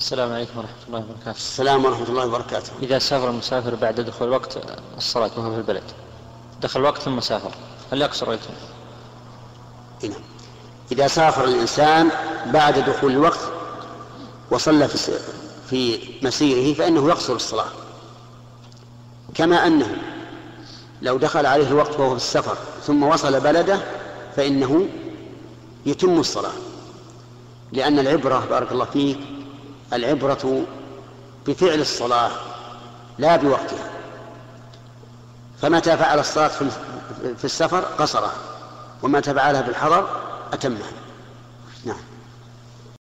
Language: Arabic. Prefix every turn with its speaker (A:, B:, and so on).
A: السلام عليكم ورحمة الله وبركاته.
B: السلام ورحمة الله وبركاته.
A: إذا سافر المسافر بعد دخول وقت الصلاة وهو في البلد. دخل وقت ثم سافر. هل يقصر ويتم؟
B: نعم. إذا سافر الإنسان بعد دخول الوقت وصلى في في مسيره فإنه يقصر الصلاة. كما أنه لو دخل عليه الوقت وهو في السفر ثم وصل بلده فإنه يتم الصلاة. لأن العبرة بارك الله فيك العبرة بفعل الصلاة لا بوقتها. فمتى فعل الصلاة في السفر قصره ومتى فعلها في الحضر أتمها.